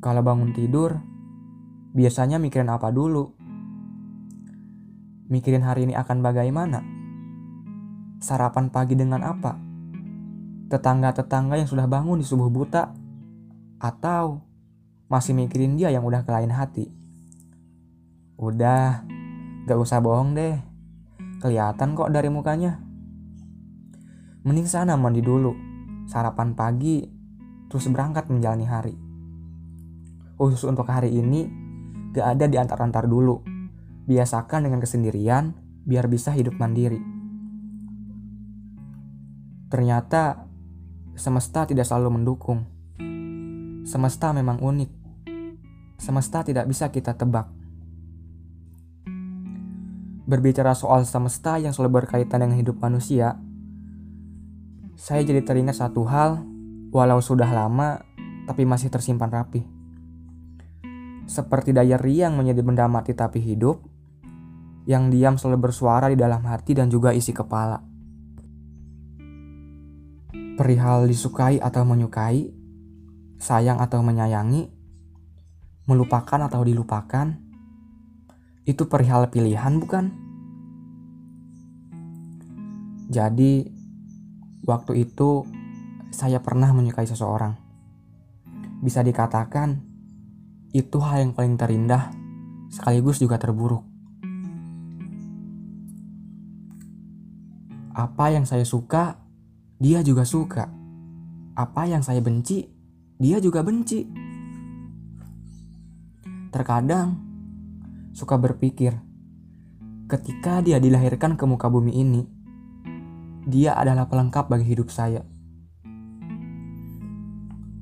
Kalau bangun tidur, biasanya mikirin apa dulu? Mikirin hari ini akan bagaimana? Sarapan pagi dengan apa? Tetangga-tetangga yang sudah bangun di subuh buta? Atau masih mikirin dia yang udah kelain hati? Udah, gak usah bohong deh. Kelihatan kok dari mukanya. Mending sana mandi dulu, sarapan pagi, terus berangkat menjalani hari khusus untuk hari ini gak ada di antar-antar dulu. Biasakan dengan kesendirian biar bisa hidup mandiri. Ternyata semesta tidak selalu mendukung. Semesta memang unik. Semesta tidak bisa kita tebak. Berbicara soal semesta yang selalu berkaitan dengan hidup manusia, saya jadi teringat satu hal, walau sudah lama, tapi masih tersimpan rapi seperti daya yang menjadi benda mati tapi hidup, yang diam selalu bersuara di dalam hati dan juga isi kepala. Perihal disukai atau menyukai, sayang atau menyayangi, melupakan atau dilupakan, itu perihal pilihan bukan? Jadi, waktu itu saya pernah menyukai seseorang. Bisa dikatakan, itu hal yang paling terindah, sekaligus juga terburuk. Apa yang saya suka, dia juga suka. Apa yang saya benci, dia juga benci. Terkadang suka berpikir, ketika dia dilahirkan ke muka bumi ini, dia adalah pelengkap bagi hidup saya.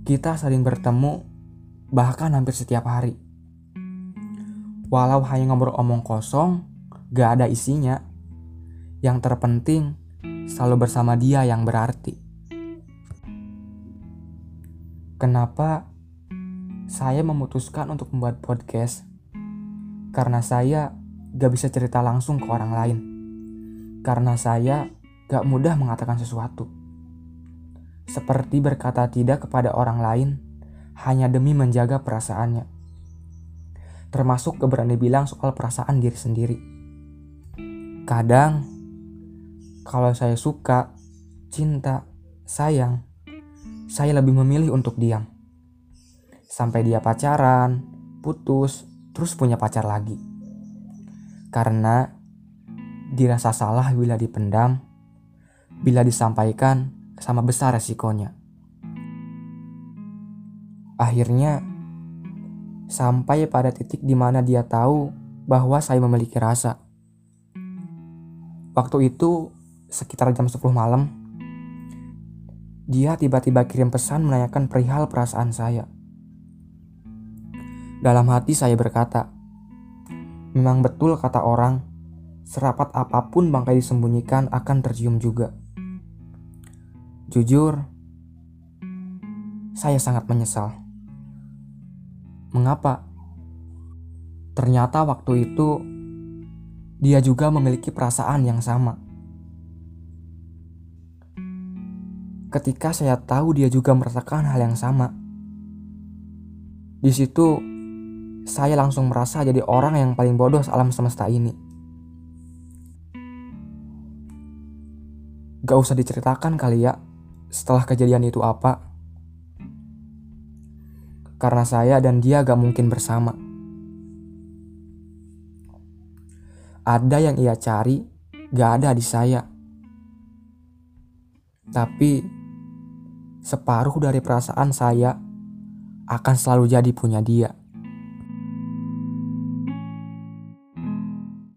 Kita saling bertemu bahkan hampir setiap hari. Walau hanya ngobrol omong kosong, gak ada isinya. Yang terpenting, selalu bersama dia yang berarti. Kenapa saya memutuskan untuk membuat podcast? Karena saya gak bisa cerita langsung ke orang lain. Karena saya gak mudah mengatakan sesuatu. Seperti berkata tidak kepada orang lain hanya demi menjaga perasaannya. Termasuk keberani bilang soal perasaan diri sendiri. Kadang, kalau saya suka, cinta, sayang, saya lebih memilih untuk diam. Sampai dia pacaran, putus, terus punya pacar lagi. Karena dirasa salah bila dipendam, bila disampaikan sama besar resikonya. Akhirnya, sampai pada titik di mana dia tahu bahwa saya memiliki rasa. Waktu itu, sekitar jam 10 malam, dia tiba-tiba kirim pesan menanyakan perihal perasaan saya. Dalam hati saya berkata, memang betul kata orang, serapat apa pun bangkai disembunyikan akan tercium juga. Jujur, saya sangat menyesal. Mengapa? Ternyata waktu itu dia juga memiliki perasaan yang sama. Ketika saya tahu dia juga merasakan hal yang sama, di situ saya langsung merasa jadi orang yang paling bodoh alam semesta ini. Gak usah diceritakan kali ya, setelah kejadian itu apa karena saya dan dia gak mungkin bersama. Ada yang ia cari, gak ada di saya. Tapi separuh dari perasaan saya akan selalu jadi punya dia.